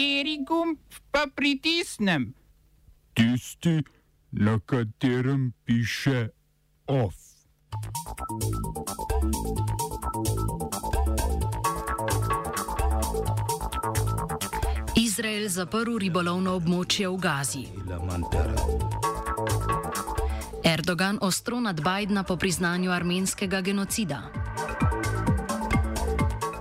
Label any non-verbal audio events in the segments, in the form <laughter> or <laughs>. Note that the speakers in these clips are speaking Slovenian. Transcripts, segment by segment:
Kateri gumb pa pritisnem? Tisti, na katerem piše OF. Izrael zaprl ribolovno območje v Gazi. Erdogan ostro nad Bidna po priznanju armenskega genocida.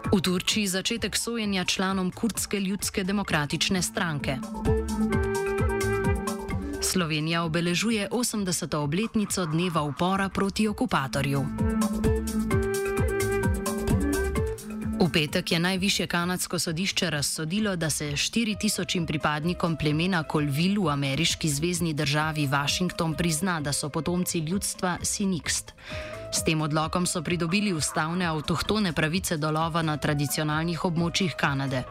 V Turčiji začetek sojenja članom kurdske ljudske demokratične stranke. Slovenija obeležuje 80. obletnico dneva upora proti okupatorju. V petek je najvišje kanadsko sodišče razsodilo, da se 4000 pripadnikom plemena Colville v ameriški zvezdni državi Washington prizna, da so potomci ljudstva Sinikst. S tem odlokom so pridobili ustavne avtohtone pravice do lova na tradicionalnih območjih Kanade.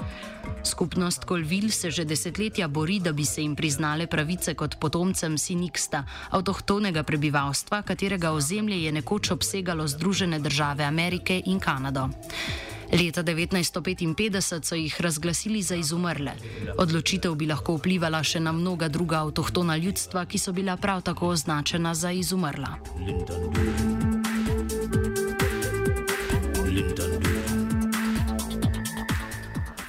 Skupnost Colville se že desetletja bori, da bi se jim priznale pravice kot potomcem Siniksta, avtohtonega prebivalstva, katerega ozemlje je nekoč obsegalo Združene države Amerike in Kanado. Leta 1955 so jih razglasili za izumrle. Odločitev bi lahko vplivala še na mnoga druga avtohtona ljudstva, ki so bila prav tako označena za izumrla. liegt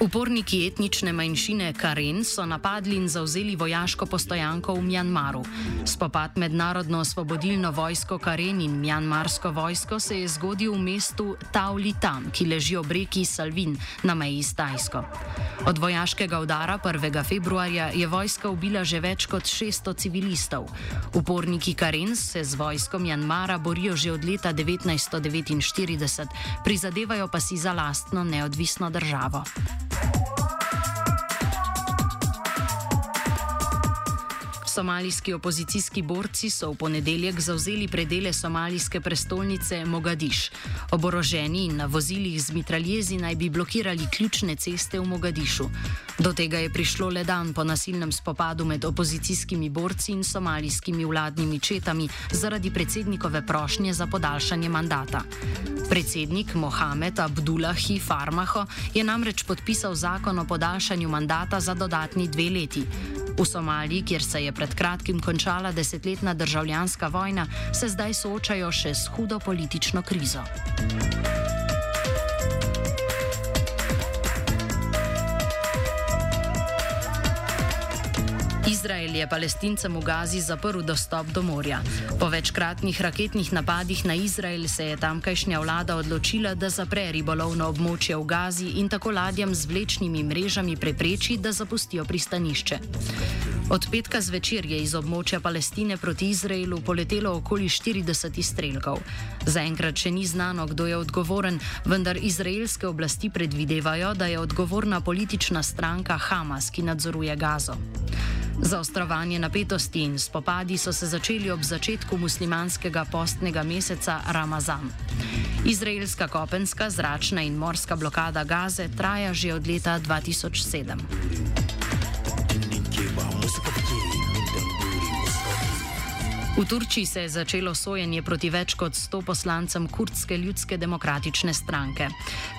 Uporniki etnične manjšine Karen so napadli in zauzeli vojaško postojanko v Mjanmaru. Spopad med narodno osvobodilno vojsko Karen in mjanmarsko vojsko se je zgodil v mestu Tauli Tam, ki leži ob reki Salvin na meji s Tajsko. Od vojaškega udara 1. februarja je vojska ubila že več kot 600 civilistov. Uporniki Karen se z vojskom Mjanmara borijo že od leta 1949, prizadevajo pa si za lastno neodvisno državo. Somalijski opozicijski borci so v ponedeljek zauzeli predele somalijske prestolnice Mogadiš. Oboroženi in na vozilih z mitraljezi naj bi blokirali ključne ceste v Mogadišu. Do tega je prišlo le dan po nasilnem spopadu med opozicijskimi borci in somalijskimi vladnimi četami zaradi predsednikove prošnje za podaljšanje mandata. Predsednik Mohamed Abdullahi Farmaho je namreč podpisal zakon o podaljšanju mandata za dodatni dve leti. V Somaliji, kjer se je pred kratkim končala desetletna državljanska vojna, se zdaj soočajo še s hudo politično krizo. Izrael je palestincem v Gazi zaprl dostop do morja. Po večkratnih raketnih napadih na Izrael se je tamkajšnja vlada odločila, da zapre ribolovno območje v Gazi in tako ladjam z vlečnimi mrežami prepreči, da zapustijo pristanišče. Od petka zvečer je iz območja Palestine proti Izraelu poletelo okoli 40 izstrelkov. Zaenkrat še ni znano, kdo je odgovoren, vendar izraelske oblasti predvidevajo, da je odgovorna politična stranka Hamas, ki nadzoruje Gazo. Zaostrovanje napetosti in spopadi so se začeli ob začetku muslimanskega postnega meseca Ramazan. Izraelska kopenska, zračna in morska blokada Gaze traja že od leta 2007. V Turčiji se je začelo sojenje proti več kot 100 poslancem kurdske ljudske demokratične stranke.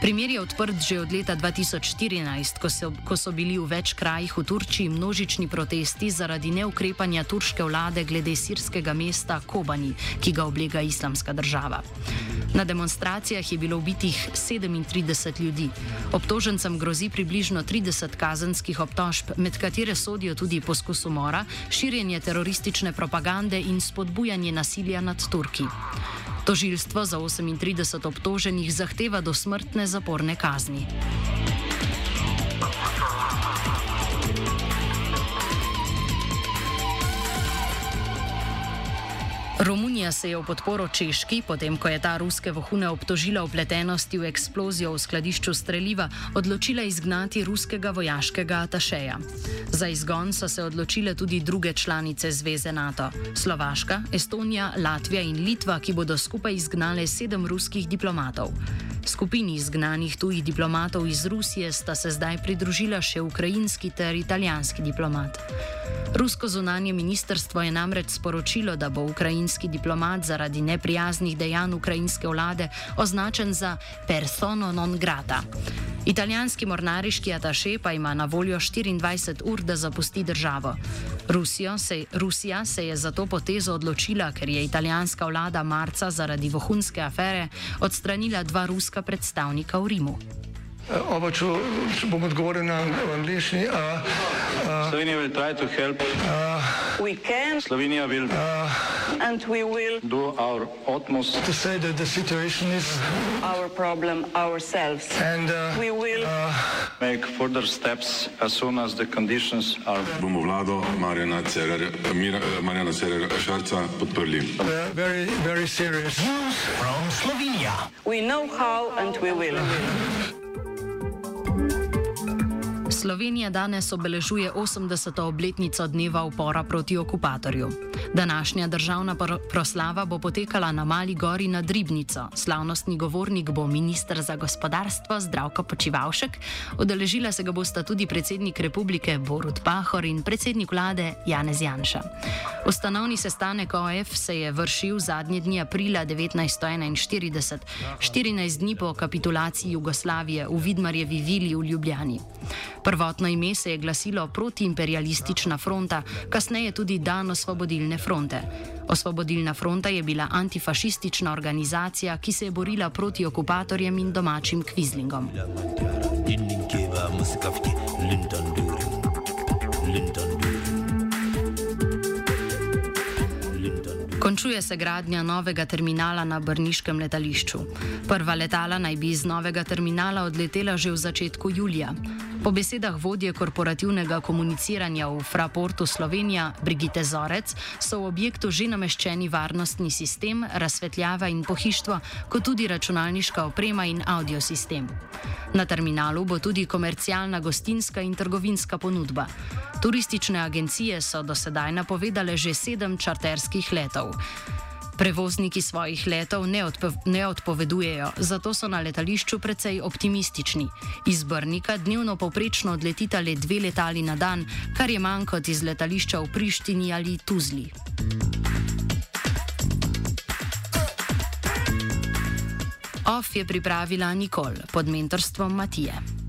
Primer je odprt že od leta 2014, ko so, ko so bili v več krajih v Turčiji množični protesti zaradi neukrepanja turške vlade glede sirskega mesta Kobani, ki ga oblega islamska država. Na demonstracijah je bilo ubitih 37 ljudi. Obtožencem grozi približno 30 kazenskih obtožb, med katere sodijo tudi poskus umora, širjenje teroristične propagande in spodbujanje nasilja nad Turki. Tožilstvo za 38 obtoženih zahteva do smrtne zaporne kazni. Romunija se je v podporo Češki, potem ko je ta ruske vohune obtožila vpletenosti v eksplozijo v skladišču streljiva, odločila izgnati ruskega vojaškega atašeja. Za izgon so se odločile tudi druge članice Zveze NATO: Slovaška, Estonija, Latvija in Litva, ki bodo skupaj izgnale sedem ruskih diplomatov. Skupini izgnanih tujih diplomatov iz Rusije sta se zdaj pridružila še ukrajinski ter italijanski diplomat. Rusko zunanje ministrstvo je namreč sporočilo, da bo ukrajinski diplomat zaradi neprijaznih dejanj ukrajinske vlade označen za persono non grata. Italijanski mornariški ataše pa ima na voljo 24 ur, da zapusti državo. Se, Rusija se je za to potezo odločila, ker je italijanska vlada marca zaradi vohunske afere odstranila dva ruska predstavnika v Rimu. Oba, če, če bom odgovoril na angliški. Slovenija bo poskušala pomagati. Slovenija bo naredila naš utmost, da bo rekla, da je situacija naš problem, sami. In mi bomo naredili nadaljnje korake, as soon as the conditions are. Bomo vlado Marjana Cererera Šarca podprli. Very, very serious. News from Slovenija. We know how and we will. <laughs> Slovenija danes obeležuje 80. obletnico dneva upora proti okupatorju. Današnja državna proslava bo potekala na Mali gori nad Ribnico. Slavnostni govornik bo ministr za gospodarstvo Zdravko Počivalšek, odeležila se ga bosta tudi predsednik republike Borut Pahor in predsednik vlade Janez Janša. Ustanovni sestanek OF se je vršil zadnji dni aprila 1941, 14 dni po kapitulaciji Jugoslavije v Vidmarjevi vili v Ljubljani. Prvotno ime se je glasilo Protiimperialistična fronta, kasneje tudi Dan osvobodilne fronte. Osvobodilna fronta je bila antifašistična organizacija, ki se je borila proti okupatorjem in domačim kvizlingom. Končuje se gradnja novega terminala na Brniškem letališču. Prva letala naj bi iz novega terminala odletela že v začetku julija. Po besedah vodje korporativnega komuniciranja v Fraportu Slovenija Brigite Zorec so v objektu že nameščeni varnostni sistem, razsvetljava in pohištvo, kot tudi računalniška oprema in audiosistem. Na terminalu bo tudi komercialna gostinska in trgovinska ponudba. Turistične agencije so do sedaj napovedale že sedem čarterskih letov. Prevozniki svojih letov ne, odpo ne odpovedujejo, zato so na letališču precej optimistični. Iz Brnika dnevno povprečno odletita le dve letali na dan, kar je manj kot iz letališča v Prištini ali Tuzli. OF je pripravila Nikol pod mentorstvom Matije.